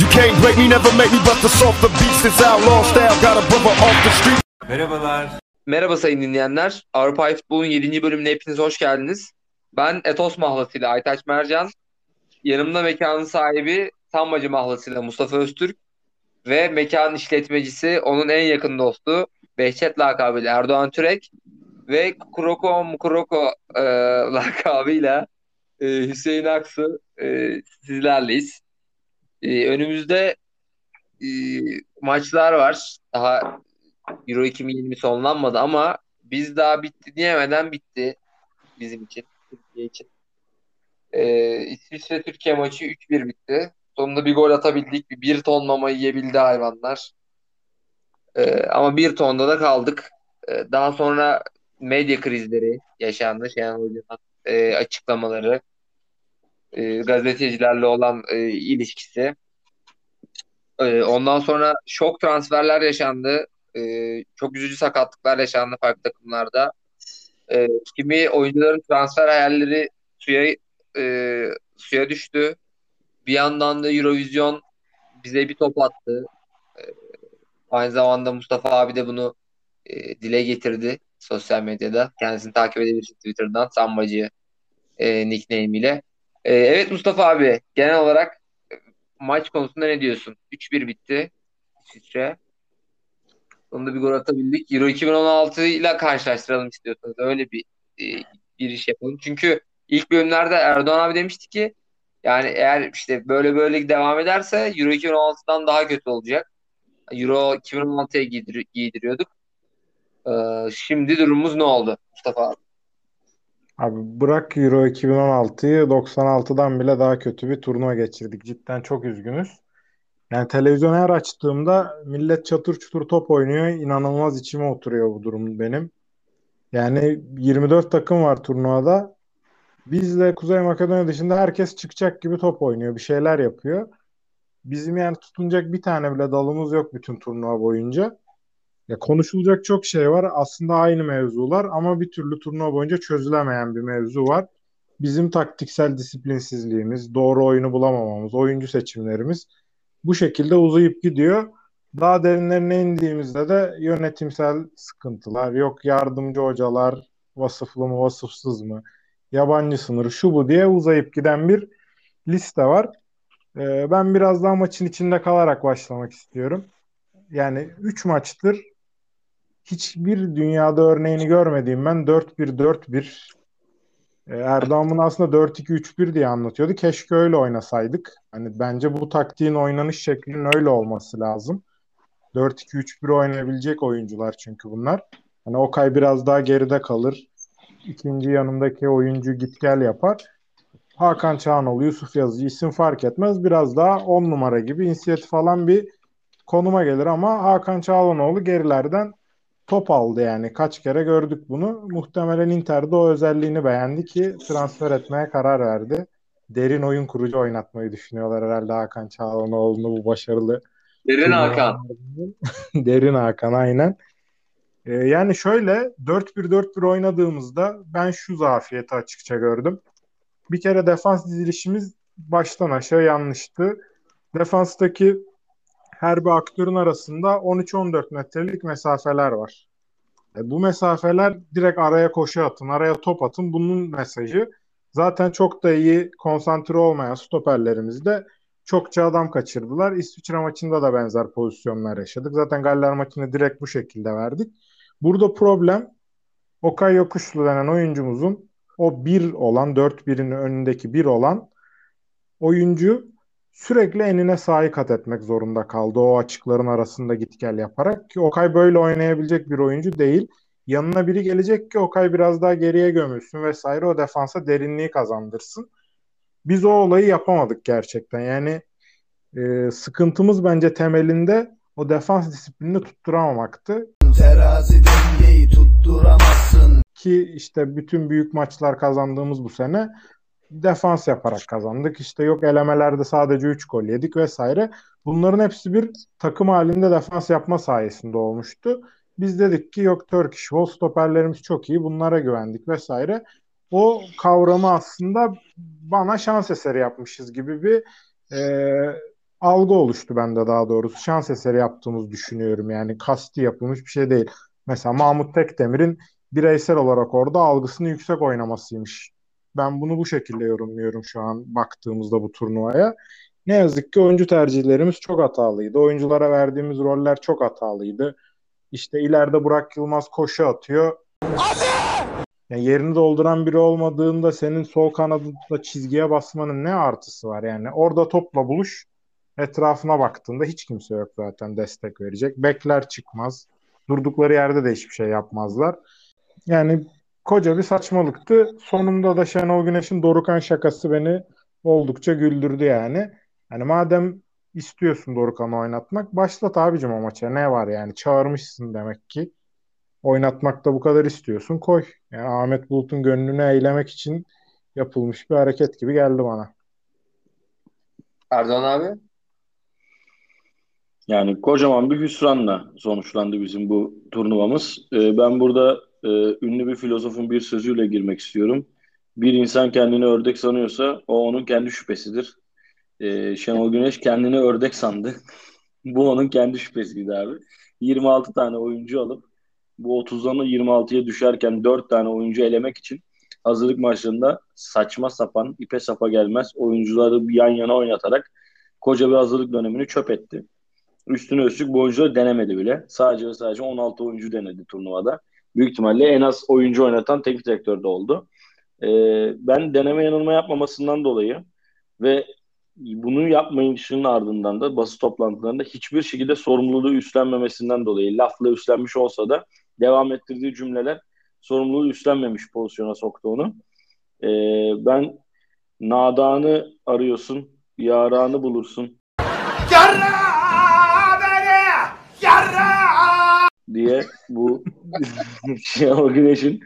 You can't break me, never make me bust the softer beats. This outlaw style got a brother off the street. Merhabalar. Merhaba sayın dinleyenler. Avrupa Futbol'un 7. bölümüne hepiniz hoş geldiniz. Ben Etos mahlasıyla Aytaç Mercan. Yanımda mekanın sahibi Sambacı mahlasıyla Mustafa Öztürk. Ve mekanın işletmecisi onun en yakın dostu Behçet lakabıyla Erdoğan Türek. Ve Kuroko Mukuroko e, lakabıyla e, Hüseyin Aksu e, sizlerleyiz. E, önümüzde e, maçlar var. Daha Euro 2020 sonlanmadı ama biz daha bitti diyemeden bitti bizim için, Türkiye için. Ee, İsviçre Türkiye maçı 3-1 bitti. Sonunda bir gol atabildik. Bir, bir ton mama yiyebildi hayvanlar. Ee, ama bir tonda da kaldık. Ee, daha sonra medya krizleri yaşandı. Şenol Hoca'nın e, açıklamaları, e, gazetecilerle olan e, ilişkisi. E, ondan sonra şok transferler yaşandı. Ee, çok üzücü sakatlıklar yaşandı farklı takımlarda. Ee, kimi oyuncuların transfer hayalleri suya e, suya düştü. Bir yandan da Eurovision bize bir top attı. Ee, aynı zamanda Mustafa abi de bunu e, dile getirdi sosyal medyada. Kendisini takip edebilirsiniz Twitter'dan Sambacı e, nickname ile. E, evet Mustafa abi genel olarak e, maç konusunda ne diyorsun? 3-1 bitti İsviçre. Sonunda bir gol atabildik. Euro 2016 ile karşılaştıralım istiyorsanız. Öyle bir e, bir iş yapalım. Çünkü ilk bölümlerde Erdoğan abi demişti ki yani eğer işte böyle böyle devam ederse Euro 2016'dan daha kötü olacak. Euro 2016'ya giydir giydiriyorduk. Ee, şimdi durumumuz ne oldu Mustafa abi? Abi bırak Euro 2016'yı 96'dan bile daha kötü bir turnuva geçirdik. Cidden çok üzgünüz. Yani televizyon her açtığımda millet çatır çutur top oynuyor. İnanılmaz içime oturuyor bu durum benim. Yani 24 takım var turnuvada. Bizle Kuzey Makedonya dışında herkes çıkacak gibi top oynuyor. Bir şeyler yapıyor. Bizim yani tutunacak bir tane bile dalımız yok bütün turnuva boyunca. Ya konuşulacak çok şey var. Aslında aynı mevzular ama bir türlü turnuva boyunca çözülemeyen bir mevzu var. Bizim taktiksel disiplinsizliğimiz, doğru oyunu bulamamamız, oyuncu seçimlerimiz bu şekilde uzayıp gidiyor. Daha derinlerine indiğimizde de yönetimsel sıkıntılar, yok yardımcı hocalar, vasıflı mı vasıfsız mı, yabancı sınırı şu bu diye uzayıp giden bir liste var. Ee, ben biraz daha maçın içinde kalarak başlamak istiyorum. Yani 3 maçtır hiçbir dünyada örneğini görmediğim ben 4-1-4-1 e, bunu aslında 4-2-3-1 diye anlatıyordu. Keşke öyle oynasaydık. Hani bence bu taktiğin oynanış şeklinin öyle olması lazım. 4-2-3-1 oynayabilecek oyuncular çünkü bunlar. Hani Okay biraz daha geride kalır. İkinci yanındaki oyuncu git gel yapar. Hakan Çağanoğlu, Yusuf Yazıcı isim fark etmez. Biraz daha 10 numara gibi inisiyatif falan bir konuma gelir ama Hakan Çağanoğlu gerilerden top aldı yani. Kaç kere gördük bunu. Muhtemelen Inter'de o özelliğini beğendi ki transfer etmeye karar verdi. Derin oyun kurucu oynatmayı düşünüyorlar herhalde Hakan Çağlanoğlu'nu bu başarılı. Derin Hakan. Derin Hakan aynen. Ee, yani şöyle 4-1-4-1 oynadığımızda ben şu zafiyeti açıkça gördüm. Bir kere defans dizilişimiz baştan aşağı yanlıştı. Defanstaki her bir aktörün arasında 13-14 metrelik mesafeler var. E, bu mesafeler direkt araya koşu atın, araya top atın. Bunun mesajı zaten çok da iyi konsantre olmayan stoperlerimiz de çokça adam kaçırdılar. İsviçre maçında da benzer pozisyonlar yaşadık. Zaten Galler maçını direkt bu şekilde verdik. Burada problem Okay Yokuşlu denen oyuncumuzun o bir olan 4-1'in önündeki bir olan oyuncu sürekli enine sahi kat etmek zorunda kaldı. O açıkların arasında git gel yaparak ki Okay böyle oynayabilecek bir oyuncu değil. Yanına biri gelecek ki Okay biraz daha geriye gömülsün vesaire o defansa derinliği kazandırsın. Biz o olayı yapamadık gerçekten. Yani e, sıkıntımız bence temelinde o defans disiplinini tutturamamaktı. Terazi dengeyi tutturamazsın. Ki işte bütün büyük maçlar kazandığımız bu sene defans yaparak kazandık. İşte yok elemelerde sadece 3 gol yedik vesaire. Bunların hepsi bir takım halinde defans yapma sayesinde olmuştu. Biz dedik ki yok Turkish Wall stoperlerimiz çok iyi bunlara güvendik vesaire. o kavramı aslında bana şans eseri yapmışız gibi bir e, algı oluştu bende daha doğrusu. Şans eseri yaptığımız düşünüyorum. Yani kasti yapılmış bir şey değil. Mesela Mahmut Tekdemir'in bireysel olarak orada algısını yüksek oynamasıymış. Ben bunu bu şekilde yorumluyorum şu an baktığımızda bu turnuvaya. Ne yazık ki oyuncu tercihlerimiz çok hatalıydı. Oyunculara verdiğimiz roller çok hatalıydı. İşte ileride Burak Yılmaz koşu atıyor. Yani yerini dolduran biri olmadığında senin sol kanadında çizgiye basmanın ne artısı var? Yani orada topla buluş etrafına baktığında hiç kimse yok zaten destek verecek. Bekler çıkmaz. Durdukları yerde de hiçbir şey yapmazlar. Yani koca bir saçmalıktı. Sonunda da Şenol Güneş'in Dorukan şakası beni oldukça güldürdü yani. Hani madem istiyorsun Dorukan'ı oynatmak başlat abicim o maça. Ne var yani çağırmışsın demek ki. Oynatmakta bu kadar istiyorsun koy. Yani Ahmet Bulut'un gönlünü eğlemek için yapılmış bir hareket gibi geldi bana. Erdoğan abi? Yani kocaman bir hüsranla sonuçlandı bizim bu turnuvamız. Ee, ben burada e, ünlü bir filozofun bir sözüyle girmek istiyorum. Bir insan kendini ördek sanıyorsa o onun kendi şüphesidir. Ee, Şenol Güneş kendini ördek sandı. bu onun kendi şüphesiydi abi. 26 tane oyuncu alıp bu 30'dan 26'ya düşerken 4 tane oyuncu elemek için hazırlık maçlarında saçma sapan, ipe sapa gelmez oyuncuları yan yana oynatarak koca bir hazırlık dönemini çöp etti. Üstüne üstlük bu oyuncuları denemedi bile. Sadece sadece 16 oyuncu denedi turnuvada. Büyük ihtimalle en az oyuncu oynatan teknik direktör de oldu. Ee, ben deneme yanılma yapmamasından dolayı ve bunu yapmayışının ardından da basın toplantılarında hiçbir şekilde sorumluluğu üstlenmemesinden dolayı lafla üstlenmiş olsa da devam ettirdiği cümleler sorumluluğu üstlenmemiş pozisyona soktu onu. Ee, ben nadanı arıyorsun, yaranı bulursun. Diye bu Şenol Güneş'in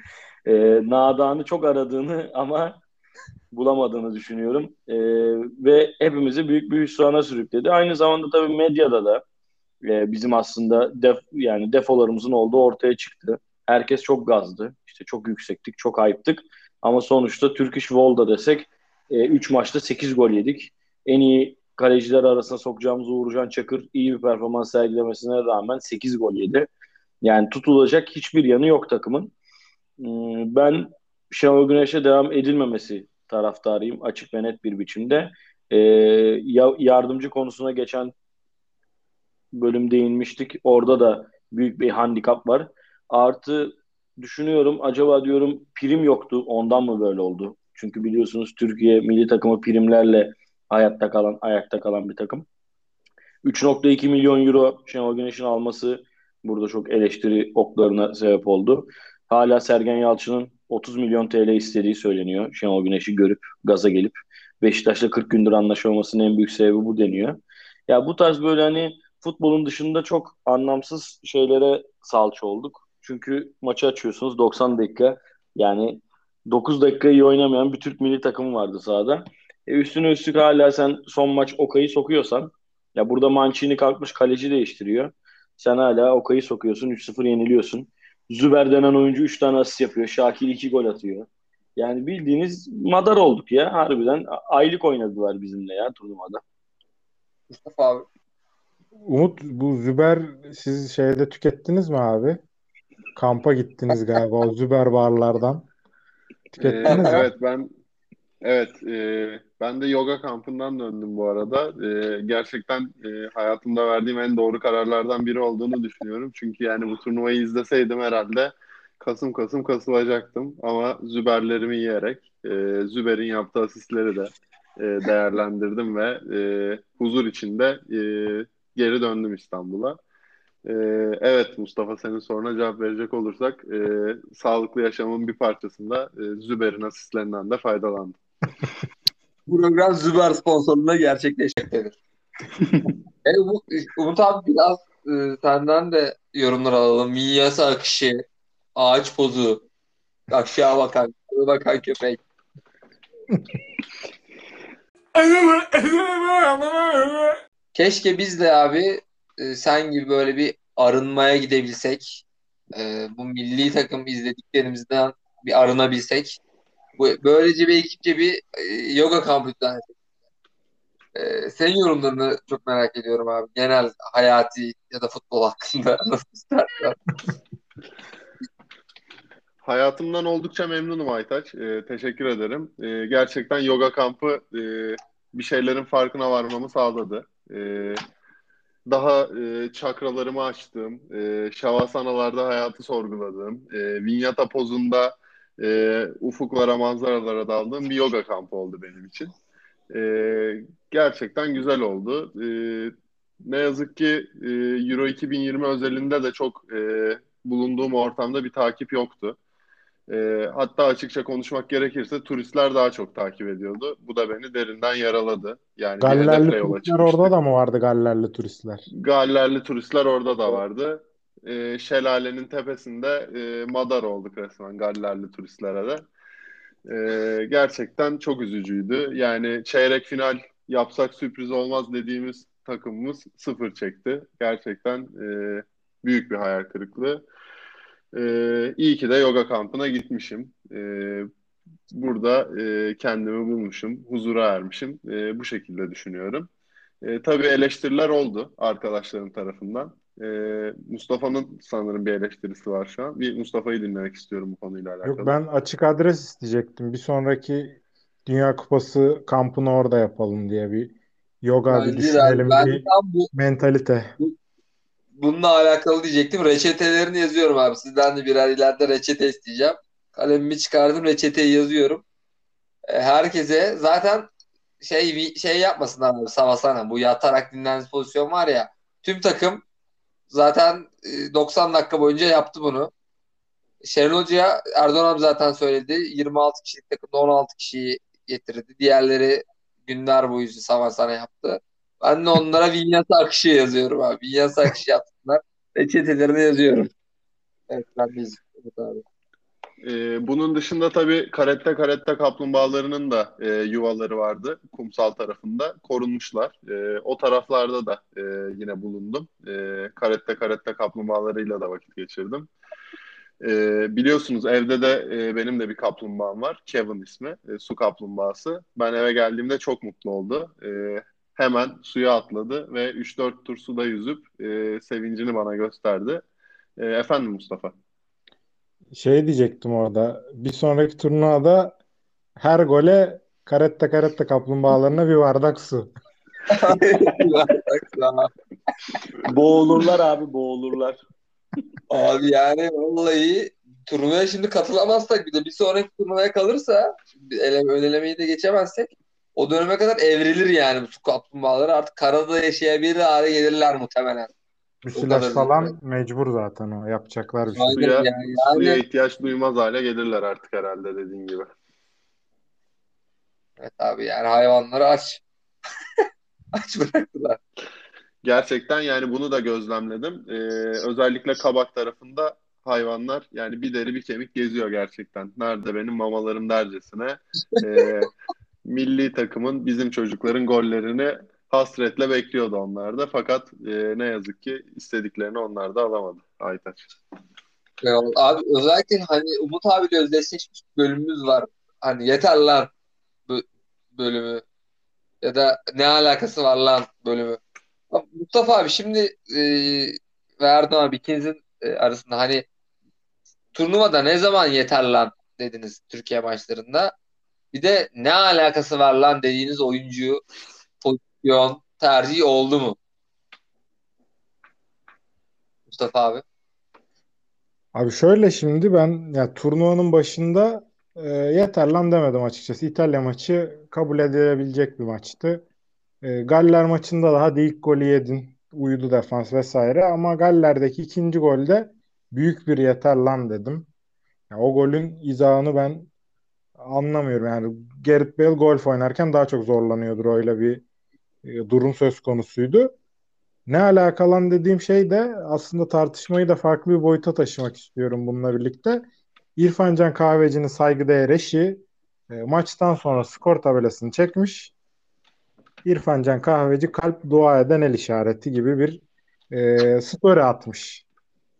e, nadanı çok aradığını ama bulamadığını düşünüyorum. E, ve hepimizi büyük bir hüsrana sürükledi. Aynı zamanda tabii medyada da e, bizim aslında def, yani defolarımızın olduğu ortaya çıktı. Herkes çok gazdı. İşte çok yüksektik, çok ayıptık. Ama sonuçta Turkish Volda desek 3 e, maçta 8 gol yedik. En iyi kaleciler arasında sokacağımız Uğurcan Çakır iyi bir performans sergilemesine rağmen 8 gol yedi. Yani tutulacak hiçbir yanı yok takımın. Hmm, ben Şenol Güneş'e devam edilmemesi taraftarıyım açık ve net bir biçimde. Ee, yardımcı konusuna geçen bölüm değinmiştik. Orada da büyük bir handikap var. Artı düşünüyorum acaba diyorum prim yoktu ondan mı böyle oldu? Çünkü biliyorsunuz Türkiye milli takımı primlerle hayatta kalan, ayakta kalan bir takım. 3.2 milyon euro Şenol Güneş'in alması burada çok eleştiri oklarına sebep oldu. Hala Sergen Yalçın'ın 30 milyon TL istediği söyleniyor. Şenol Güneş'i görüp gaza gelip Beşiktaş'la 40 gündür anlaşamamasının en büyük sebebi bu deniyor. Ya bu tarz böyle hani futbolun dışında çok anlamsız şeylere salça olduk. Çünkü maçı açıyorsunuz 90 dakika yani 9 dakika iyi oynamayan bir Türk milli takımı vardı sahada. E üstüne üstlük hala sen son maç Okay'ı sokuyorsan ya burada Mancini kalkmış kaleci değiştiriyor. Sen hala Okay'ı sokuyorsun 3-0 yeniliyorsun. Züber denen oyuncu 3 tane asist yapıyor. Şakir 2 gol atıyor. Yani bildiğiniz madar olduk ya harbiden. Aylık oynadılar bizimle ya turnuvada. Mustafa abi. Umut bu Züber siz şeyde tükettiniz mi abi? Kampa gittiniz galiba o Züber barlardan. Tükettiniz ee, mi? Evet ben evet e, ben de yoga kampından döndüm bu arada. E, gerçekten e, hayatımda verdiğim en doğru kararlardan biri olduğunu düşünüyorum. Çünkü yani bu turnuvayı izleseydim herhalde kasım kasım kasılacaktım. Ama Züberlerimi yiyerek e, Züber'in yaptığı asistleri de e, değerlendirdim ve e, huzur içinde e, geri döndüm İstanbul'a. E, evet Mustafa senin soruna cevap verecek olursak e, sağlıklı yaşamın bir parçasında e, Züber'in asistlerinden de faydalandım. Program Züber sponsorluğunda gerçekleşecektir. e, Umut, Umut abi biraz e, senden de yorumlar alalım. Minyası akışı, ağaç pozu, aşağı bakan, bakan köpek. Keşke biz de abi e, sen gibi böyle bir arınmaya gidebilsek. E, bu milli takım izlediklerimizden bir arınabilsek. Böylece bir ekipçe bir e, yoga kampı düzenledik. Senin yorumlarını çok merak ediyorum abi. Genel hayati ya da futbol hakkında. Hayatımdan oldukça memnunum Aytaç. Ee, teşekkür ederim. Ee, gerçekten yoga kampı e, bir şeylerin farkına varmamı sağladı. Ee, daha e, çakralarımı açtım. E, şavasanalarda hayatı sorguladım. E, vinyata pozunda e, ufuklara, manzaralara daldığım bir yoga kampı oldu benim için. E, gerçekten güzel oldu. E, ne yazık ki e, Euro 2020 özelinde de çok e, bulunduğum ortamda bir takip yoktu. E, hatta açıkça konuşmak gerekirse turistler daha çok takip ediyordu. Bu da beni derinden yaraladı. Yani Gallerli turistler orada da mı vardı Gallerli turistler? Gallerli turistler orada da vardı. E, şelalenin tepesinde e, madar olduk resmen Gallerli turistlere de. E, gerçekten çok üzücüydü. Yani çeyrek final yapsak sürpriz olmaz dediğimiz takımımız sıfır çekti. Gerçekten e, büyük bir hayal kırıklığı. Ee, iyi ki de yoga kampına gitmişim. Ee, burada e, kendimi bulmuşum, huzura ermişim. E, bu şekilde düşünüyorum. E, tabii eleştiriler oldu arkadaşlarım tarafından. E, Mustafa'nın sanırım bir eleştirisi var şu an. Bir Mustafa'yı dinlemek istiyorum bu konuyla alakalı. Yok ben açık adres isteyecektim. Bir sonraki Dünya Kupası kampını orada yapalım diye bir yoga bir düşünelim ben bir tam bu, mentalite. bununla alakalı diyecektim. Reçetelerini yazıyorum abi. Sizden de birer ileride reçete isteyeceğim. Kalemimi çıkardım, reçeteyi yazıyorum. E, herkese zaten şey şey yapmasınlar abi Savasana. Bu yatarak dinlenen pozisyon var ya. Tüm takım zaten e, 90 dakika boyunca yaptı bunu. Şenol Hoca'ya Erdoğan abi zaten söyledi. 26 kişilik takımda 16 kişiyi getirdi. Diğerleri günler boyu Savasana yaptı. Ben de onlara Vinyasa akışı yazıyorum abi. Vinyasa akışı yapsınlar. Reçetelerini yazıyorum. Evet ben de evet abi. Ee, bunun dışında tabii karette karette kaplumbağalarının da e, yuvaları vardı kumsal tarafında korunmuşlar. E, o taraflarda da e, yine bulundum. E, karette karette kaplumbağalarıyla da vakit geçirdim. E, biliyorsunuz evde de e, benim de bir kaplumbağam var. Kevin ismi. E, su kaplumbağası. Ben eve geldiğimde çok mutlu oldu. E, hemen suya atladı ve 3-4 tur suda yüzüp e, sevincini bana gösterdi. E, efendim Mustafa. Şey diyecektim orada. Bir sonraki turnuvada her gole karette karette kaplumbağalarına bir bardak su. boğulurlar abi boğulurlar. Abi yani vallahi turnuvaya şimdi katılamazsak bir de bir sonraki turnuvaya kalırsa ele, önelemeyi de geçemezsek o döneme kadar evrilir yani bu su kaplumbağaları artık karada yaşayabilir hale gelirler muhtemelen. Müsilaj falan mecbur zaten o. Yapacaklar bir şey. Suya, yani, yani. suya ihtiyaç duymaz hale gelirler artık herhalde dediğin gibi. Evet abi yani hayvanları aç. aç bıraktılar. Gerçekten yani bunu da gözlemledim. Ee, özellikle kabak tarafında hayvanlar yani bir deri bir kemik geziyor gerçekten. Nerede benim mamalarım dercesine. Ee, milli takımın bizim çocukların gollerini hasretle bekliyordu onlar da. Fakat e, ne yazık ki istediklerini onlar da alamadı Aytaç. Abi özellikle hani Umut abiyle özdeşleşmiş bölümümüz var. Hani yeter bölümü ya da ne alakası var lan bölümü. Mustafa abi şimdi e, ve Erdoğan abi ikinizin e, arasında hani turnuvada ne zaman yeter lan dediniz Türkiye maçlarında. Bir de ne alakası var lan dediğiniz oyuncu pozisyon tercih oldu mu? Mustafa abi. Abi şöyle şimdi ben ya turnuvanın başında e, yeter lan demedim açıkçası. İtalya maçı kabul edilebilecek bir maçtı. E, Galler maçında da hadi ilk golü yedin. Uyudu defans vesaire ama Galler'deki ikinci golde büyük bir yeter lan dedim. Ya, o golün izahını ben anlamıyorum. Yani Gareth Bale golf oynarken daha çok zorlanıyordur öyle bir durum söz konusuydu. Ne alakalan dediğim şey de aslında tartışmayı da farklı bir boyuta taşımak istiyorum bununla birlikte. İrfan Can Kahveci'nin saygıdeğer eşi e, maçtan sonra skor tabelasını çekmiş. İrfan Can Kahveci kalp dua eden el işareti gibi bir e, story atmış.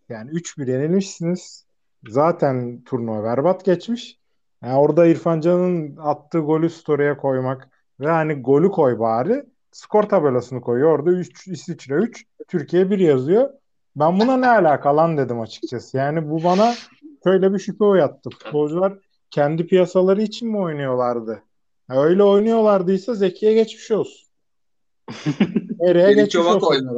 Yani 3-1 yenilmişsiniz. Zaten turnuva berbat geçmiş. Yani orada İrfan Can'ın attığı golü story'e koymak ve hani golü koy bari. Skor tabelasını koyuyor. Orada 3 İsviçre 3, Türkiye 1 yazıyor. Ben buna ne alaka lan dedim açıkçası. Yani bu bana şöyle bir şüphe uyattı. Futbolcular kendi piyasaları için mi oynuyorlardı? Ya öyle oynuyorlardıysa Zeki'ye geçmiş olsun. Meri'ye geçmiş olsun.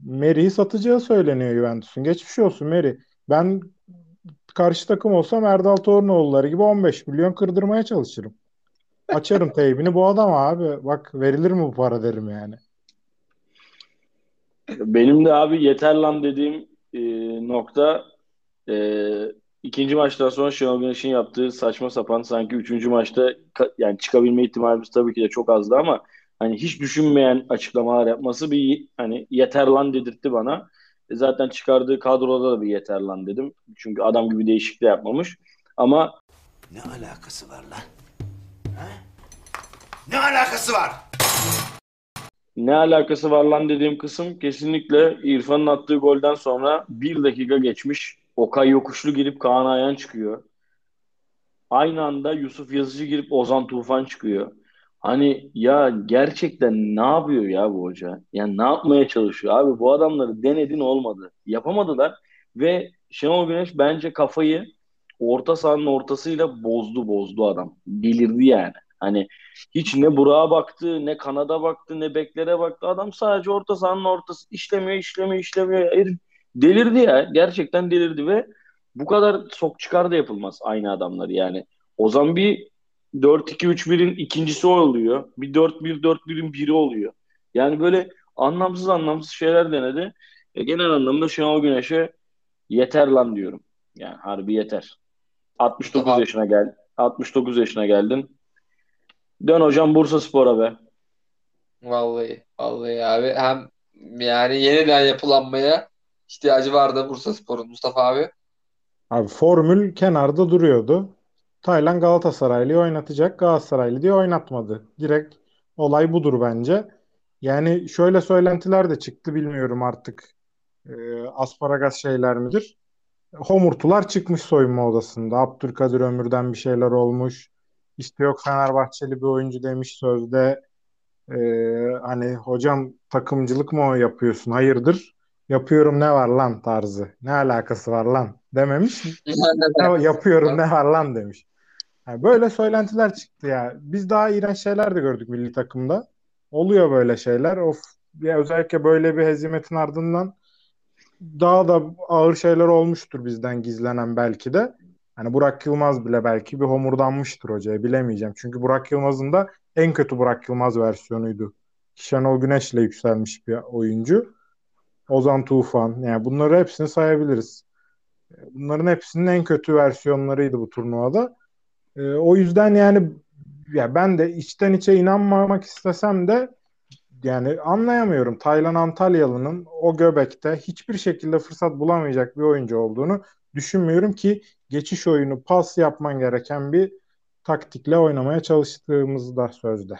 Meri'yi satacağı söyleniyor Juventus'un. Geçmiş olsun Meri. Ben karşı takım olsam Erdal Tornoğulları gibi 15 milyon kırdırmaya çalışırım. Açarım teybini bu adam abi. Bak verilir mi bu para derim yani. Benim de abi yeter lan dediğim e, nokta e, ikinci maçtan sonra Şenol Güneş'in yaptığı saçma sapan sanki üçüncü maçta yani çıkabilme ihtimalimiz tabii ki de çok azdı ama hani hiç düşünmeyen açıklamalar yapması bir hani yeter lan dedirtti bana. E, zaten çıkardığı kadroda da bir yeter lan dedim. Çünkü adam gibi değişiklik de yapmamış. Ama ne alakası var lan? Ha? Ne alakası var? Ne alakası var lan dediğim kısım kesinlikle İrfan'ın attığı golden sonra bir dakika geçmiş. Okay yokuşlu girip Kaan Ayhan çıkıyor. Aynı anda Yusuf Yazıcı girip Ozan Tufan çıkıyor. Hani ya gerçekten ne yapıyor ya bu hoca? Yani ne yapmaya çalışıyor? Abi bu adamları denedin olmadı. Yapamadılar ve Şenol Güneş bence kafayı orta sahanın ortasıyla bozdu bozdu adam. Delirdi yani. Hani hiç ne Burak'a baktı, ne Kanada baktı, ne beklere baktı. Adam sadece orta sahanın ortası işlemiyor, işlemiyor, işlemiyor. Delirdi ya. Gerçekten delirdi ve bu kadar sok çıkar da yapılmaz aynı adamlar yani. Ozan bir 4-2-3-1'in ikincisi oluyor. Bir 4-1-4-1'in biri oluyor. Yani böyle anlamsız anlamsız şeyler denedi. E, genel anlamda Şenol Güneş'e yeter lan diyorum. Yani harbi yeter. 69 Aha. yaşına gel. 69 yaşına geldin. Dön hocam Bursa Spor'a be. Vallahi vallahi abi hem yani yeniden yapılanmaya ihtiyacı vardı Bursa Spor'un Mustafa abi. Abi formül kenarda duruyordu. Taylan Galatasaraylı'yı oynatacak. Galatasaraylı diye oynatmadı. Direkt olay budur bence. Yani şöyle söylentiler de çıktı bilmiyorum artık. E, asparagas şeyler midir? Homurtular çıkmış soyunma odasında. Abdülkadir Ömür'den bir şeyler olmuş. İşte yok Fenerbahçeli bir oyuncu demiş sözde e, hani hocam takımcılık mı yapıyorsun? Hayırdır? Yapıyorum ne var lan tarzı. Ne alakası var lan dememiş. yapıyorum ne var lan demiş. Yani böyle söylentiler çıktı ya. Biz daha iğrenç şeyler de gördük milli takımda. Oluyor böyle şeyler. Of ya özellikle böyle bir hezimetin ardından daha da ağır şeyler olmuştur bizden gizlenen belki de. Hani Burak Yılmaz bile belki bir homurdanmıştır hocaya bilemeyeceğim. Çünkü Burak Yılmaz'ın da en kötü Burak Yılmaz versiyonuydu. Şenol Güneş'le yükselmiş bir oyuncu. Ozan Tufan. Yani bunları hepsini sayabiliriz. Bunların hepsinin en kötü versiyonlarıydı bu turnuvada. E, o yüzden yani ya ben de içten içe inanmamak istesem de yani anlayamıyorum. Taylan Antalyalı'nın o göbekte hiçbir şekilde fırsat bulamayacak bir oyuncu olduğunu düşünmüyorum ki geçiş oyunu pas yapman gereken bir taktikle oynamaya çalıştığımızda sözde.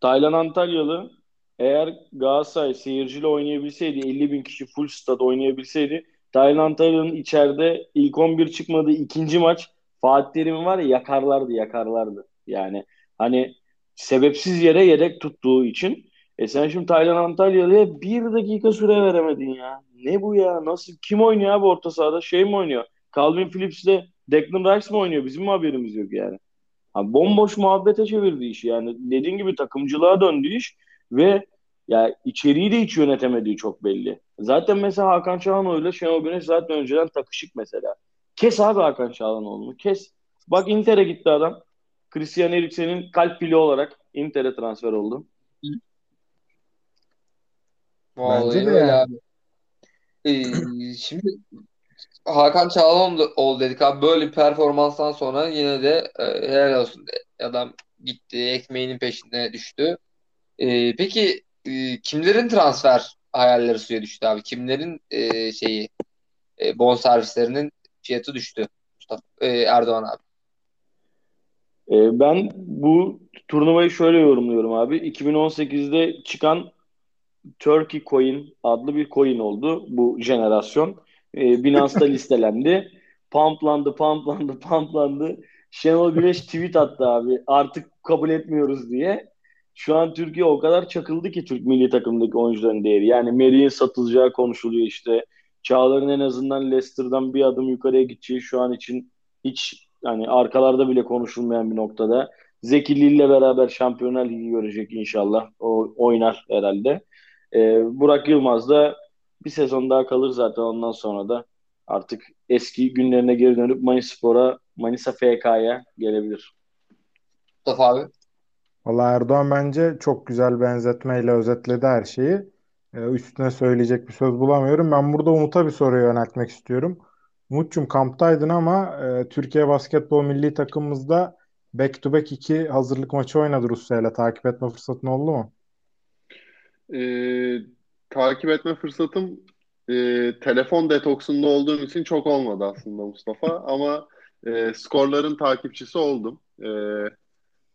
Taylan Antalyalı eğer Galatasaray seyirciyle oynayabilseydi 50 bin kişi full stad oynayabilseydi Taylan Antalyalı'nın içeride ilk 11 çıkmadığı ikinci maç Fatih Terim'in var ya yakarlardı yakarlardı. Yani hani sebepsiz yere yedek tuttuğu için e sen şimdi Taylan Antalyalı'ya bir dakika süre veremedin ya. Ne bu ya? Nasıl? Kim oynuyor abi orta sahada? Şey mi oynuyor? Calvin Phillips ile Declan Rice mi oynuyor? Bizim mi haberimiz yok yani? Ha, bomboş muhabbete çevirdi iş yani. Dediğin gibi takımcılığa döndü iş ve ya içeriği de hiç yönetemediği çok belli. Zaten mesela Hakan Çalhanoğlu ile Şenol Güneş zaten önceden takışık mesela. Kes abi Hakan Çalhanoğlu'nu. Kes. Bak Inter'e gitti adam. Christian Eriksen'in kalp pili olarak Inter'e transfer oldu. Vallahi Bence de öyle abi. Ee, şimdi Hakan Çalhanoğlu dedik abi. Böyle bir performanstan sonra yine de e, helal olsun. Adam gitti. Ekmeğinin peşinde düştü. Ee, peki e, kimlerin transfer hayalleri suya düştü abi? Kimlerin e, şeyi e, bon servislerinin fiyatı düştü Mustafa e, Erdoğan abi. E, ben bu turnuvayı şöyle yorumluyorum abi. 2018'de çıkan Turkey Coin adlı bir coin oldu bu jenerasyon. E, Binance'da listelendi. Pamplandı, pamplandı, pamplandı. Şenol Güneş tweet attı abi. Artık kabul etmiyoruz diye. Şu an Türkiye o kadar çakıldı ki Türk milli takımındaki oyuncuların değeri. Yani Merih'in satılacağı konuşuluyor işte. Çağlar'ın en azından Leicester'dan bir adım yukarıya gideceği şu an için hiç yani arkalarda bile konuşulmayan bir noktada. Zeki ile beraber Şampiyonlar Ligi görecek inşallah. O oynar herhalde. Ee, Burak Yılmaz da bir sezon daha kalır zaten ondan sonra da artık eski günlerine geri dönüp Manispor'a, Manisa FK'ya gelebilir. Mustafa abi. Valla Erdoğan bence çok güzel benzetmeyle özetledi her şeyi. Ee, üstüne söyleyecek bir söz bulamıyorum. Ben burada Umut'a bir soru yöneltmek istiyorum. Umut'cum kamptaydın ama e, Türkiye basketbol milli takımımızda back to back iki hazırlık maçı oynadı Rusya ile. Takip etme fırsatın oldu mu? Ee, takip etme fırsatım e, telefon detoksunda olduğum için çok olmadı aslında Mustafa ama e, skorların takipçisi oldum. E,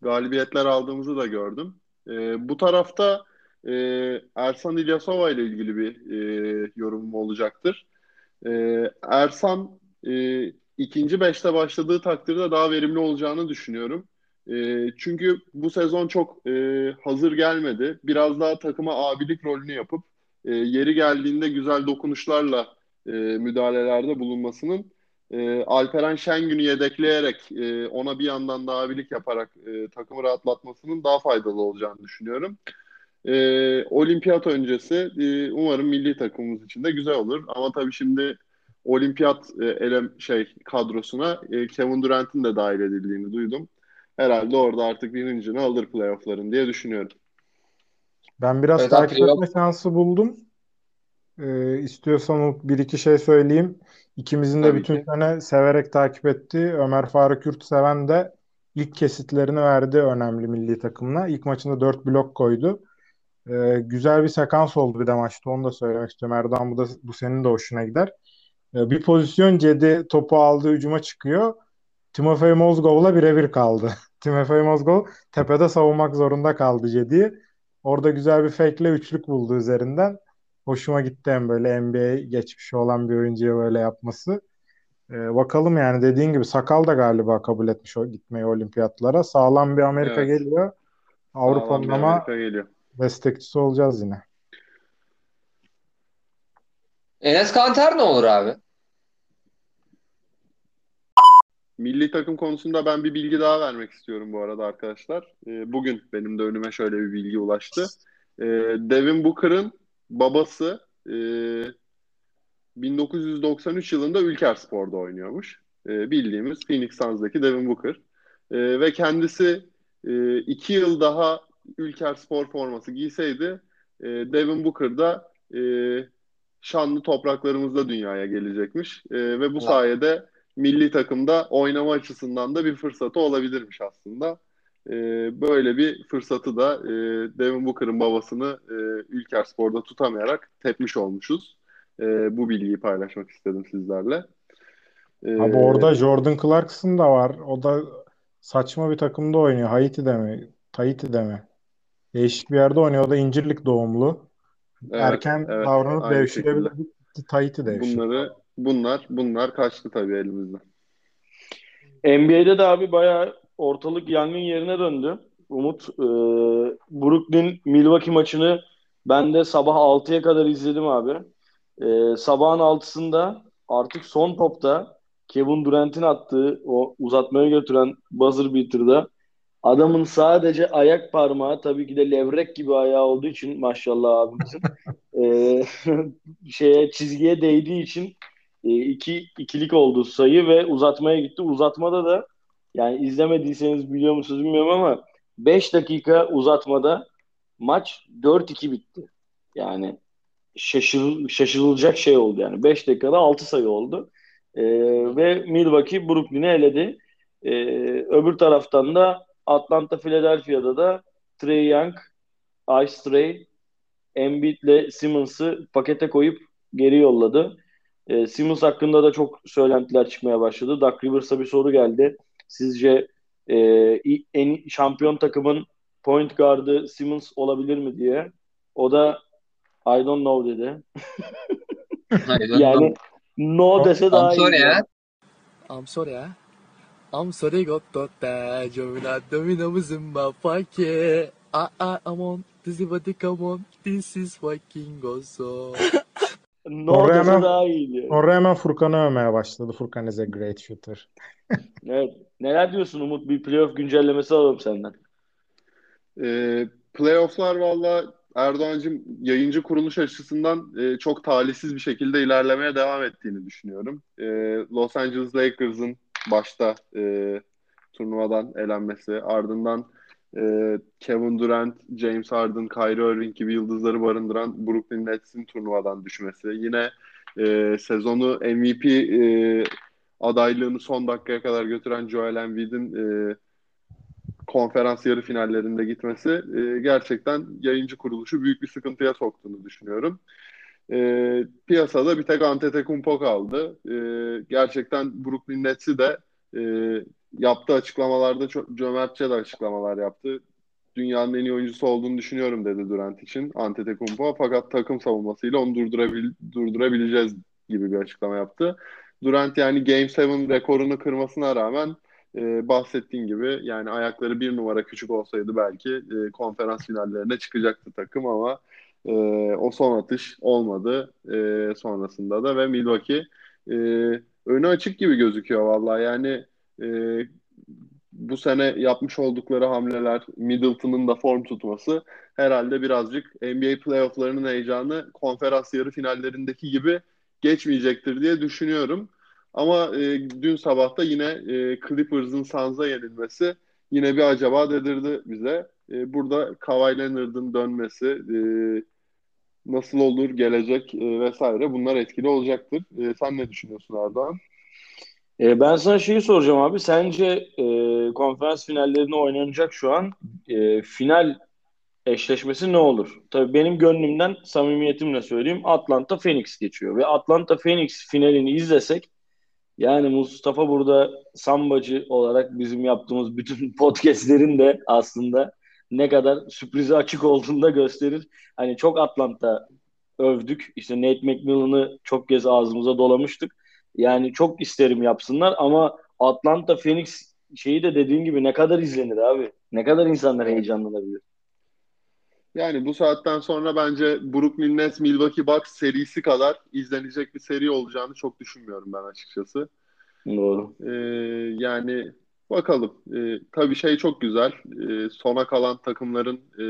galibiyetler aldığımızı da gördüm. E, bu tarafta e, Ersan İlyasova ile ilgili bir e, yorumum olacaktır. E, Ersan e, ikinci beşte başladığı takdirde daha verimli olacağını düşünüyorum. E, çünkü bu sezon çok e, hazır gelmedi. Biraz daha takıma abilik rolünü yapıp e, yeri geldiğinde güzel dokunuşlarla e, müdahalelerde bulunmasının e, Alperen Şengün'ü yedekleyerek e, ona bir yandan daha abilik yaparak e, takımı rahatlatmasının daha faydalı olacağını düşünüyorum. E, olimpiyat öncesi e, umarım milli takımımız için de güzel olur. Ama tabii şimdi olimpiyat e, elem şey kadrosuna e, Kevin Durant'in de dahil edildiğini duydum. Herhalde orada artık birincini alır playoff'ların diye düşünüyorum. Ben biraz evet, takip etme şansı buldum. Ee, istiyorsan bir iki şey söyleyeyim. İkimizin de Tabii bütün ki. sene severek takip ettiği Ömer Faruk Yurtseven de ilk kesitlerini verdi önemli milli takımına. İlk maçında 4 blok koydu. Ee, güzel bir sekans oldu bir de maçta. Onu da söylemek istiyorum. Erdoğan bu da bu senin de hoşuna gider. Ee, bir pozisyon Cedi topu aldı hücuma çıkıyor. Timofey Mozgov'la birebir kaldı. Timofey Mozgov tepede savunmak zorunda kaldı Cedi'yi. Orada güzel bir fake'le üçlük buldu üzerinden. Hoşuma gitti hem böyle NBA geçmişi olan bir oyuncuya böyle yapması. Ee, bakalım yani dediğin gibi Sakal da galiba kabul etmiş o gitmeyi olimpiyatlara. Sağlam bir Amerika evet. geliyor. Avrupa'nın ama geliyor. Destekçisi olacağız yine. Enes Kanter ne olur abi? Milli takım konusunda ben bir bilgi daha vermek istiyorum bu arada arkadaşlar. Ee, bugün benim de önüme şöyle bir bilgi ulaştı. Ee, Devin Booker'ın babası e, 1993 yılında Ülker Spor'da oynuyormuş. E, bildiğimiz Phoenix Suns'daki Devin Booker. E, ve kendisi e, iki yıl daha Ülker Spor forması giyseydi e, Devin Booker da e, şanlı topraklarımızda dünyaya gelecekmiş. E, ve bu sayede milli takımda oynama açısından da bir fırsatı olabilirmiş aslında. E, böyle bir fırsatı da e, Devin Booker'ın babasını e, Ülker Spor'da tutamayarak tepmiş olmuşuz. E, bu bilgiyi paylaşmak istedim sizlerle. E, Abi orada Jordan Clarkson da var. O da saçma bir takımda oynuyor. Haiti'de mi? Tahiti'de mi? Değişik bir yerde oynuyor. O da İncirlik doğumlu. Evet, Erken evet, davranıp devşirebilir. Tahiti devşir. Bunları bunlar bunlar kaçtı tabii elimizden. NBA'de de abi bayağı ortalık yangın yerine döndü. Umut e, Brooklyn Milwaukee maçını ben de sabah 6'ya kadar izledim abi. E, sabahın 6'sında artık son topta Kevin Durant'in attığı o uzatmaya götüren buzzer beater'da adamın sadece ayak parmağı tabii ki de levrek gibi ayağı olduğu için maşallah abimizin e, şeye çizgiye değdiği için e, iki ikilik oldu sayı ve uzatmaya gitti. Uzatmada da yani izlemediyseniz biliyor musunuz bilmiyorum ama 5 dakika uzatmada maç 4-2 bitti. Yani şaşır, şaşırılacak şey oldu yani. 5 dakikada 6 sayı oldu. Ee, ve Milwaukee Brooklyn'i eledi. Ee, öbür taraftan da Atlanta Philadelphia'da da Trey Young, Ice Trey, Embiid ile Simmons'ı pakete koyup geri yolladı. Ee, Simmons hakkında da çok söylentiler çıkmaya başladı. Doug Rivers'a bir soru geldi. Sizce e, en şampiyon takımın point guard'ı Simmons olabilir mi diye. O da I don't know dedi. yani no dese daha iyi. Ya. I'm sorry, ah. I'm sorry, got to that. Jovina, domina, was in my pocket. I, I, I'm on. This is what they come on. This is fucking awesome. Ne Oraya hemen- daha iyiydi. Oraya hemen Furkan'ı övmeye başladı. Furkan is a great shooter. Evet. Neler diyorsun Umut? Bir playoff güncellemesi alalım senden. E, playofflar valla Erdoğan'cığım yayıncı kuruluş açısından e, çok talihsiz bir şekilde ilerlemeye devam ettiğini düşünüyorum. E, Los Angeles Lakers'ın başta e, turnuvadan elenmesi, ardından e, Kevin Durant, James Harden, Kyrie Irving gibi yıldızları barındıran Brooklyn Nets'in turnuvadan düşmesi, yine e, sezonu MVP e, adaylığını son dakikaya kadar götüren Joel Embiid'in e, konferans yarı finallerinde gitmesi e, gerçekten yayıncı kuruluşu büyük bir sıkıntıya soktuğunu düşünüyorum. E, piyasada bir tek Antetokounmpo kaldı. E, gerçekten Brooklyn Nets'i de e, yaptığı açıklamalarda çok cömertçe de açıklamalar yaptı. Dünyanın en iyi oyuncusu olduğunu düşünüyorum dedi Durant için Antetokounmpo. Fakat takım savunmasıyla onu durdurabil durdurabileceğiz gibi bir açıklama yaptı. Durant yani Game 7 rekorunu kırmasına rağmen e, bahsettiğin gibi yani ayakları bir numara küçük olsaydı belki e, konferans finallerine çıkacaktı takım ama e, o son atış olmadı e, sonrasında da ve Milwaukee e, önü açık gibi gözüküyor vallahi yani e, bu sene yapmış oldukları hamleler Middleton'ın da form tutması herhalde birazcık NBA playofflarının heyecanı konferans yarı finallerindeki gibi geçmeyecektir diye düşünüyorum. Ama e, dün sabah da yine e, Clippers'ın Suns'a yenilmesi yine bir acaba dedirdi bize. E, burada Kawhi Leonard'ın dönmesi e, nasıl olur, gelecek e, vesaire bunlar etkili olacaktır. E, sen ne düşünüyorsun Erdoğan? E, ben sana şeyi soracağım abi. Sence e, konferans finallerine oynanacak şu an e, final eşleşmesi ne olur? Tabii benim gönlümden samimiyetimle söyleyeyim Atlanta Phoenix geçiyor ve Atlanta Phoenix finalini izlesek yani Mustafa burada sambacı olarak bizim yaptığımız bütün podcastlerin de aslında ne kadar sürprize açık olduğunu da gösterir. Hani çok Atlanta övdük. İşte Nate McMillan'ı çok kez ağzımıza dolamıştık. Yani çok isterim yapsınlar ama Atlanta Phoenix şeyi de dediğin gibi ne kadar izlenir abi? Ne kadar insanlar heyecanlanabilir? Yani bu saatten sonra bence Brooklyn Nets Milwaukee Bucks serisi kadar izlenecek bir seri olacağını çok düşünmüyorum ben açıkçası. Doğru. Ee, yani bakalım. Ee, tabii şey çok güzel. Ee, sona kalan takımların e,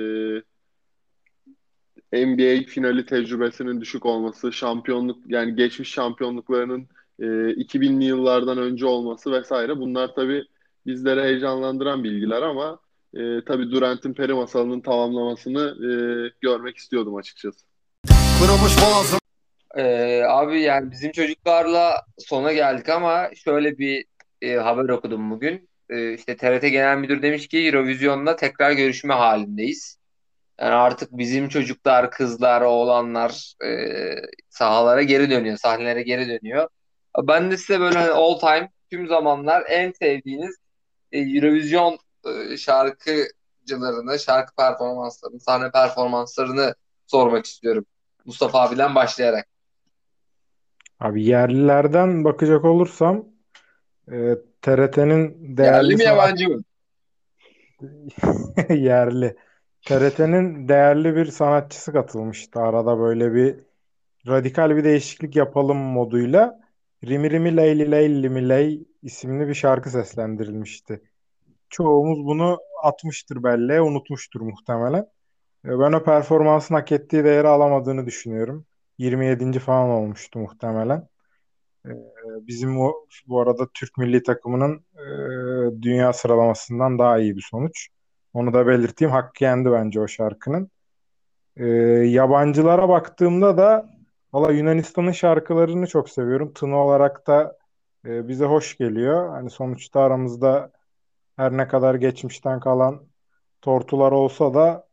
NBA finali tecrübesinin düşük olması, şampiyonluk yani geçmiş şampiyonluklarının e, 2000'li yıllardan önce olması vesaire. Bunlar tabii bizlere heyecanlandıran bilgiler ama e, tabii Durant'in peri masalının tamamlamasını e, görmek istiyordum açıkçası. Kırılmış boğazım. Ee, abi yani bizim çocuklarla sona geldik ama şöyle bir e, haber okudum bugün. E, işte TRT Genel Müdür demiş ki Eurovision'la tekrar görüşme halindeyiz. Yani artık bizim çocuklar, kızlar, oğlanlar e, sahalara geri dönüyor, sahnelere geri dönüyor. Ben de size böyle hani all time tüm zamanlar en sevdiğiniz e, Eurovision e, şarkıcılarını, şarkı performanslarını, sahne performanslarını sormak istiyorum. Mustafa abiden başlayarak. Abi yerlilerden bakacak olursam e, TRT'nin değerli Yerli mi sanat- yabancı mı? yerli. TRT'nin değerli bir sanatçısı katılmıştı. Arada böyle bir radikal bir değişiklik yapalım moduyla Rimi Rimi Leyli Leyli Mi Ley isimli bir şarkı seslendirilmişti. Çoğumuz bunu atmıştır belleğe, unutmuştur muhtemelen. E, Ben o performansın hak ettiği değeri alamadığını düşünüyorum. 27. falan olmuştu muhtemelen. Bizim o, bu arada Türk milli takımının e, dünya sıralamasından daha iyi bir sonuç. Onu da belirteyim. Hakkı yendi bence o şarkının. E, yabancılara baktığımda da valla Yunanistan'ın şarkılarını çok seviyorum. Tını olarak da e, bize hoş geliyor. Hani sonuçta aramızda her ne kadar geçmişten kalan tortular olsa da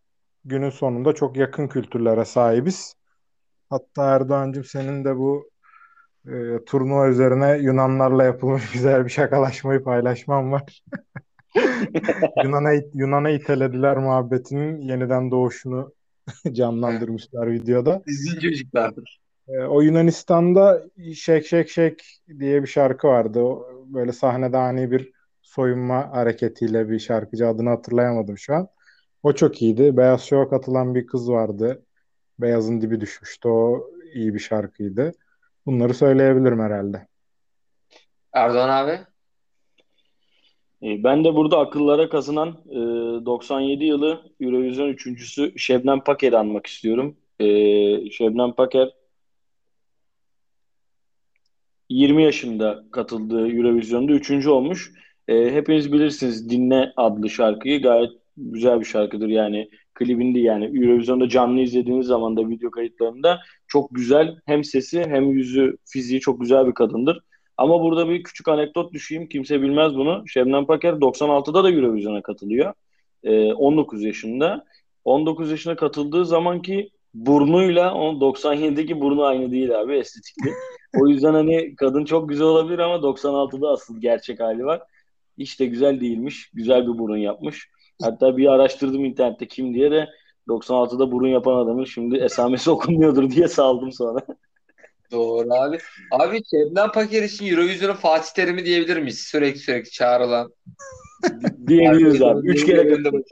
günün sonunda çok yakın kültürlere sahibiz. Hatta Erdoğan'cığım senin de bu e, turnuva üzerine Yunanlarla yapılmış güzel bir şakalaşmayı paylaşmam var. Yunan'a Yunan'a itelediler muhabbetinin yeniden doğuşunu canlandırmışlar videoda. Sizin çocuklardır. E, o Yunanistan'da Şek Şek Şek diye bir şarkı vardı. O, böyle sahnede ani bir soyunma hareketiyle bir şarkıcı adını hatırlayamadım şu an. O çok iyiydi. Beyaz Show'a katılan bir kız vardı. Beyazın dibi düşmüştü. O iyi bir şarkıydı. Bunları söyleyebilirim herhalde. Erdoğan abi? E, ben de burada akıllara kazınan e, 97 yılı Eurovision üçüncüsü Şebnem Paker'i anmak istiyorum. E, Şebnem Paker 20 yaşında katıldığı Eurovision'da üçüncü olmuş. E, hepiniz bilirsiniz Dinle adlı şarkıyı. Gayet güzel bir şarkıdır yani. Klibinde yani Eurovision'da canlı izlediğiniz zaman da video kayıtlarında çok güzel hem sesi hem yüzü fiziği çok güzel bir kadındır. Ama burada bir küçük anekdot düşeyim. Kimse bilmez bunu. Şebnem Paker 96'da da Eurovision'a katılıyor. Ee, 19 yaşında. 19 yaşına katıldığı zamanki burnuyla o 97'deki burnu aynı değil abi estetikli. O yüzden hani kadın çok güzel olabilir ama 96'da asıl gerçek hali var. Hiç de güzel değilmiş. Güzel bir burun yapmış. Hatta bir araştırdım internette kim diye de 96'da burun yapan adamın şimdi esamesi okunmuyordur diye saldım sonra. Doğru abi. Abi Şebnem Paker için Eurovision'un Fatih Terim'i diyebilir miyiz? Sürekli sürekli çağrılan. Diyebiliriz abi. Üç kere, katılmış.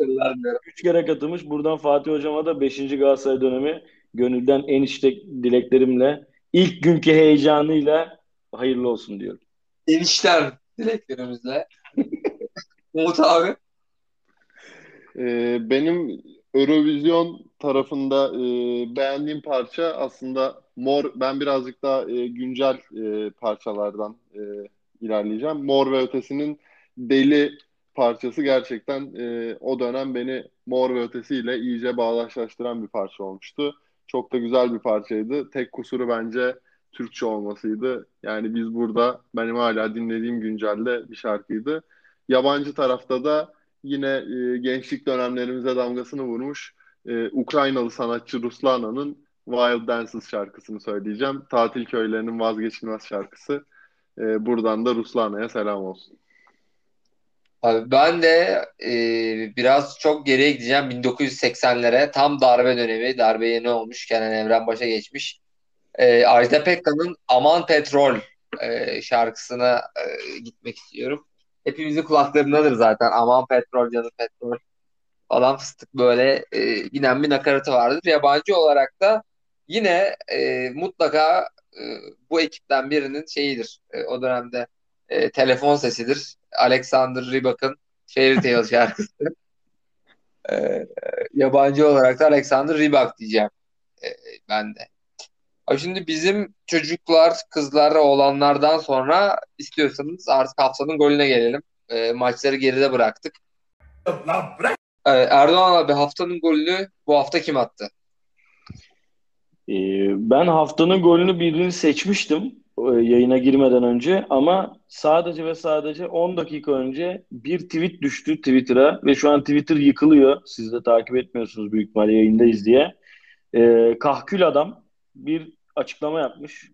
üç kere katılmış. Buradan Fatih Hocam'a da 5. Galatasaray dönemi gönülden en içte dileklerimle ilk günkü heyecanıyla hayırlı olsun diyorum. Enişten dileklerimizle. Umut abi. Ee, benim Eurovision tarafında e, beğendiğim parça aslında Mor. Ben birazcık daha e, güncel e, parçalardan e, ilerleyeceğim. Mor ve Ötesi'nin Deli parçası gerçekten e, o dönem beni Mor ve Ötesi ile iyice bağdaşlaştıran bir parça olmuştu. Çok da güzel bir parçaydı. Tek kusuru bence Türkçe olmasıydı. Yani biz burada benim hala dinlediğim güncelde bir şarkıydı. Yabancı tarafta da yine e, gençlik dönemlerimize damgasını vurmuş e, Ukraynalı sanatçı Ruslana'nın Wild Dances şarkısını söyleyeceğim. Tatil köylerinin vazgeçilmez şarkısı. E, buradan da Ruslana'ya selam olsun. Abi ben de e, biraz çok geriye gideceğim 1980'lere. Tam darbe dönemi. Darbe yeni olmuş. Kenan Evren başa geçmiş. E, Ajda Pekkan'ın Aman Petrol e, şarkısına e, gitmek istiyorum. Hepimizin kulaklarındadır zaten. Aman petrol canım petrol falan fıstık böyle e, giden bir nakaratı vardır. Yabancı olarak da yine e, mutlaka e, bu ekipten birinin şeyidir. E, o dönemde e, telefon sesidir. Alexander Rybak'ın Fairy Tail şarkısı. E, yabancı olarak da Alexander Rybak diyeceğim e, ben de. Abi şimdi bizim çocuklar, kızlar, oğlanlardan sonra istiyorsanız artık haftanın golüne gelelim. E, maçları geride bıraktık. E, Erdoğan abi haftanın golünü bu hafta kim attı? Ee, ben haftanın golünü birini seçmiştim e, yayına girmeden önce ama sadece ve sadece 10 dakika önce bir tweet düştü Twitter'a ve şu an Twitter yıkılıyor. Siz de takip etmiyorsunuz büyük ihtimalle yayındayız diye. Ee, kahkül adam bir açıklama yapmış.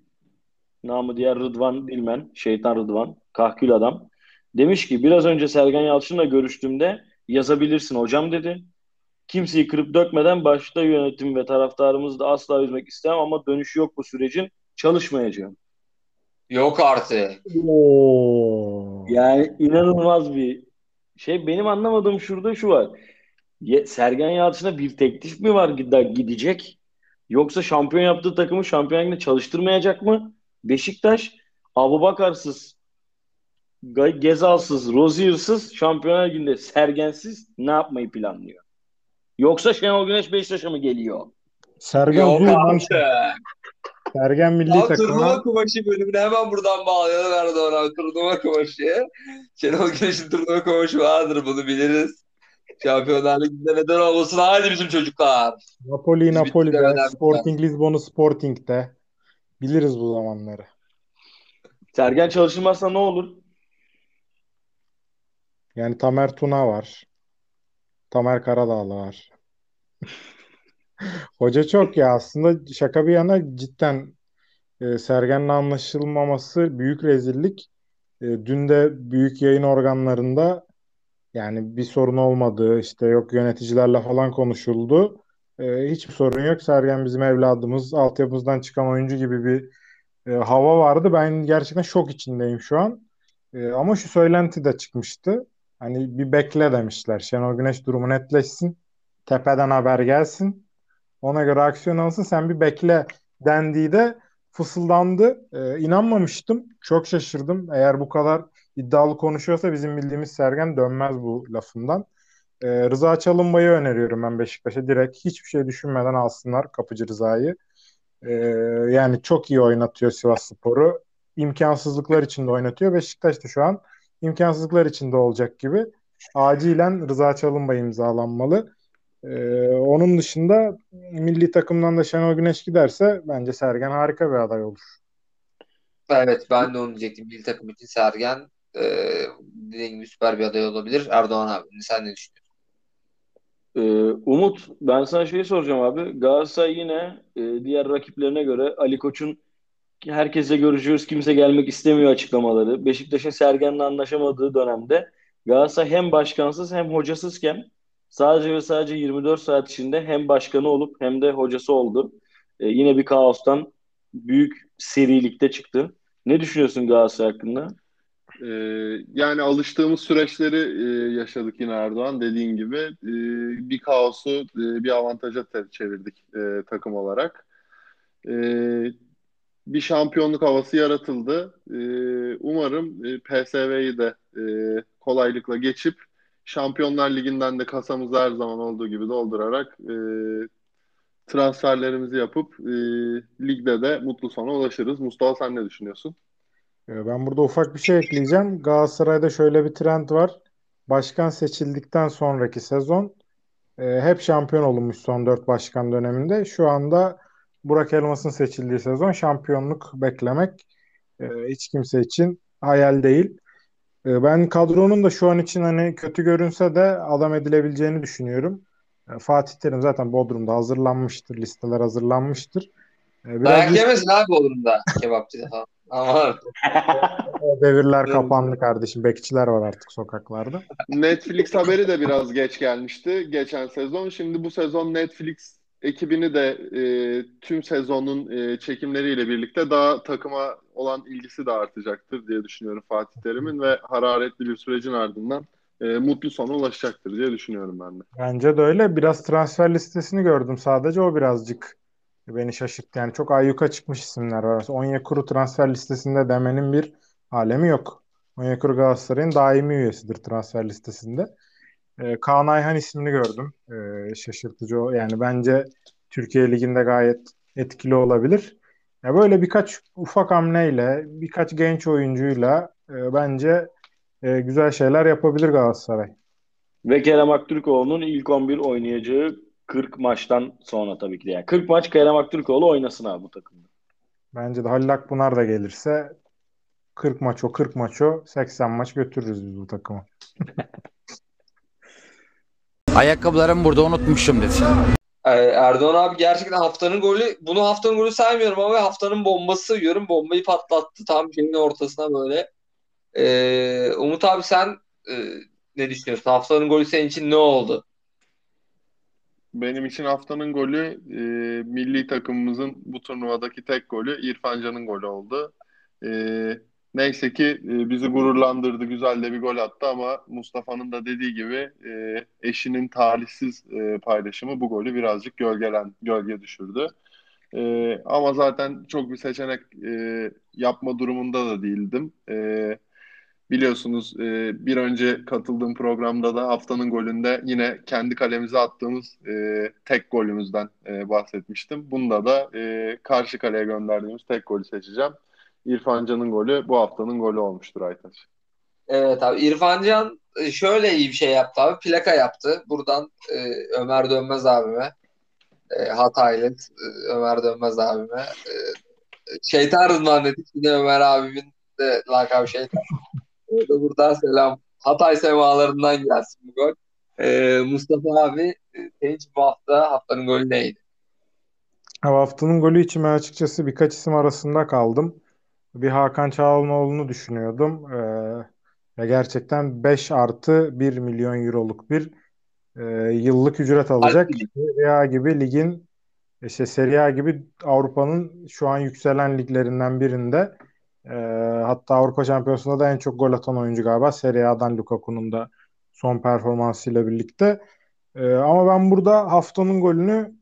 Namı diğer Rıdvan Dilmen, Şeytan Rıdvan, kahkül adam. Demiş ki biraz önce Sergen Yalçın'la görüştüğümde yazabilirsin hocam dedi. Kimseyi kırıp dökmeden başta yönetim ve taraftarımızı da asla üzmek istemem ama dönüşü yok bu sürecin. Çalışmayacağım. Yok artık. Oo. Yani inanılmaz bir şey. Benim anlamadığım şurada şu var. Sergen Yalçın'a bir teklif mi var gide- gidecek? Yoksa şampiyon yaptığı takımı şampiyon liginde çalıştırmayacak mı? Beşiktaş Abubakarsız, Gezalsız, Rozier'sız Şampiyonlar Ligi'nde Sergensiz ne yapmayı planlıyor? Yoksa Şenol Güneş Beşiktaş'a mı geliyor? Sergen Yok artık. Sergen milli Abi takıma turnuva kumaşı bölümünü hemen buradan bağlayalım Erdoğan abi. Turnuva kumaşı. Şenol Güneş'in turnuva kumaşı vardır bunu biliriz. Şampiyonlar Ligi'nde neden olmasın? Hadi bizim çocuklar. Napoli Biz Napoli'de, Sporting Lisbon'u Sporting'de. Biliriz bu zamanları. Sergen çalışılmazsa ne olur? Yani Tamer Tuna var. Tamer Karadağlı var. Hoca çok ya aslında şaka bir yana cidden e, Sergen'le anlaşılmaması büyük rezillik. E, dün de büyük yayın organlarında yani bir sorun olmadığı işte yok yöneticilerle falan konuşuldu. E, hiçbir sorun yok. Sergen bizim evladımız. Altyapımızdan çıkan oyuncu gibi bir e, hava vardı. Ben gerçekten şok içindeyim şu an. E, ama şu söylenti de çıkmıştı. Hani bir bekle demişler. Şenol Güneş durumu netleşsin. Tepeden haber gelsin. Ona göre aksiyon alsın. Sen bir bekle dendiği de fısıldandı. Ee, inanmamıştım. Çok şaşırdım. Eğer bu kadar iddialı konuşuyorsa bizim bildiğimiz Sergen dönmez bu lafından. Ee, Rıza Çalınbay'ı öneriyorum ben Beşiktaş'a. Direkt hiçbir şey düşünmeden alsınlar Kapıcı Rıza'yı. Ee, yani çok iyi oynatıyor Sivas Spor'u. İmkansızlıklar içinde oynatıyor. Beşiktaş da şu an imkansızlıklar içinde olacak gibi. Acilen Rıza Çalınbay imzalanmalı. Ee, onun dışında milli takımdan da Şenol Güneş giderse bence Sergen harika bir aday olur. Evet ben de onu diyecektim. Milli takım için Sergen e, dediğim gibi süper bir aday olabilir. Erdoğan abi sen ne düşünüyorsun? Ee, Umut ben sana şeyi soracağım abi. Galatasaray yine e, diğer rakiplerine göre Ali Koç'un herkese görüşüyoruz kimse gelmek istemiyor açıklamaları. Beşiktaş'ın Sergen'le anlaşamadığı dönemde Galatasaray hem başkansız hem hocasızken sadece ve sadece 24 saat içinde hem başkanı olup hem de hocası oldu. E, yine bir kaostan büyük serilikte çıktı. Ne düşünüyorsun Galatasaray hakkında? Ee, yani alıştığımız süreçleri e, yaşadık yine Erdoğan dediğin gibi. E, bir kaosu e, bir avantaja çevirdik e, takım olarak. E, bir şampiyonluk havası yaratıldı. E, umarım e, PSV'yi de e, kolaylıkla geçip Şampiyonlar Ligi'nden de kasamızı her zaman olduğu gibi doldurarak e, transferlerimizi yapıp e, ligde de mutlu sona ulaşırız. Mustafa sen ne düşünüyorsun? Ee, ben burada ufak bir şey ekleyeceğim. Galatasaray'da şöyle bir trend var. Başkan seçildikten sonraki sezon e, hep şampiyon olunmuş son dört başkan döneminde. Şu anda Burak Elmas'ın seçildiği sezon şampiyonluk beklemek e, hiç kimse için hayal değil. E, ben kadronun da şu an için hani kötü görünse de adam edilebileceğini düşünüyorum. E, Fatih Terim zaten Bodrum'da hazırlanmıştır, listeler hazırlanmıştır. E, biraz Dayak list- yemesin abi Bodrum'da kebapçıda falan. Ama devirler kapandı kardeşim. Bekçiler var artık sokaklarda. Netflix haberi de biraz geç gelmişti geçen sezon. Şimdi bu sezon Netflix ekibini de e, tüm sezonun e, çekimleriyle birlikte daha takıma olan ilgisi de artacaktır diye düşünüyorum Fatih Terim'in ve hararetli bir sürecin ardından e, mutlu sona ulaşacaktır diye düşünüyorum ben de. Bence de öyle. Biraz transfer listesini gördüm sadece. O birazcık beni şaşırttı. Yani çok ayyuka çıkmış isimler var. Onyekuru transfer listesinde demenin bir alemi yok. Onyekuru Galatasaray'ın daimi üyesidir transfer listesinde. E, Kaan Ayhan ismini gördüm. E, şaşırtıcı. Yani bence Türkiye Ligi'nde gayet etkili olabilir. Ya böyle birkaç ufak hamleyle, birkaç genç oyuncuyla e, bence e, güzel şeyler yapabilir Galatasaray. Ve Kerem Aktürkoğlu'nun ilk 11 oynayacağı 40 maçtan sonra tabii ki de. Yani 40 maç Kerem Aktürkoğlu oynasın abi bu takımda. Bence de Halil Akpınar da gelirse 40 maç o 40 maç o 80 maç götürürüz biz bu takımı. Ayakkabılarımı burada unutmuşum dedi. Ee, Erdoğan abi gerçekten haftanın golü bunu haftanın golü saymıyorum ama haftanın bombası sayıyorum. Bombayı patlattı tam şeyin ortasına böyle. Ee, Umut abi sen e, ne düşünüyorsun? Haftanın golü senin için ne oldu? Benim için haftanın golü e, milli takımımızın bu turnuvadaki tek golü İrfan Can'ın golü oldu. E, Neyse ki e, bizi gururlandırdı. Güzel de bir gol attı ama Mustafa'nın da dediği gibi e, eşinin talihsiz e, paylaşımı bu golü birazcık gölgelen, gölge düşürdü. E, ama zaten çok bir seçenek e, yapma durumunda da değildim. E, biliyorsunuz e, bir önce katıldığım programda da haftanın golünde yine kendi kalemize attığımız e, tek golümüzden e, bahsetmiştim. Bunda da e, karşı kaleye gönderdiğimiz tek golü seçeceğim. İrfan Can'ın golü bu haftanın golü olmuştur Aytaç. Evet abi İrfan Can e, şöyle iyi bir şey yaptı abi. Plaka yaptı. Buradan e, Ömer Dönmez abime e, Hataylı e, Ömer Dönmez abime e, şeytan Rıdvan dedik. Yine Ömer abimin de lakabı şeytan. Buradan selam. Hatay semalarından gelsin bu gol. E, Mustafa abi e, senin bu hafta haftanın golü neydi? Haftanın golü için ben açıkçası birkaç isim arasında kaldım bir Hakan Çalhanoğlu'nu düşünüyordum. Ee, gerçekten 5 artı 1 milyon euroluk bir e, yıllık ücret alacak. Serie A gibi ligin işte Serie A gibi Avrupa'nın şu an yükselen liglerinden birinde e, hatta Avrupa Şampiyonası'nda da en çok gol atan oyuncu galiba Serie A'dan Lukaku'nun da son performansıyla birlikte. E, ama ben burada haftanın golünü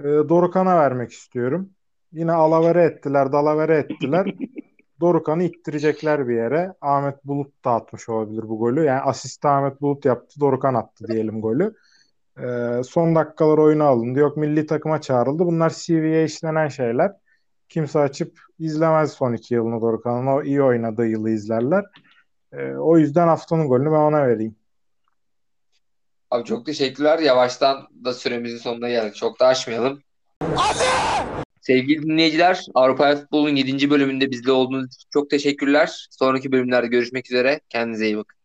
e, Dorukhan'a vermek istiyorum. Yine alavere ettiler, dalavere ettiler. Dorukhan'ı ittirecekler bir yere. Ahmet Bulut da atmış olabilir bu golü. Yani asist Ahmet Bulut yaptı, Dorukhan attı diyelim golü. Ee, son dakikalar oyuna alındı. Yok milli takıma çağrıldı. Bunlar CV'ye işlenen şeyler. Kimse açıp izlemez son iki yılını Dorukhan'ın. O iyi oynadığı yılı izlerler. Ee, o yüzden haftanın golünü ben ona vereyim. Abi çok teşekkürler. Yavaştan da süremizin sonuna geldik. Çok da aşmayalım. Sevgili dinleyiciler, Avrupa Futbol'un 7. bölümünde bizle olduğunuz için çok teşekkürler. Sonraki bölümlerde görüşmek üzere. Kendinize iyi bakın.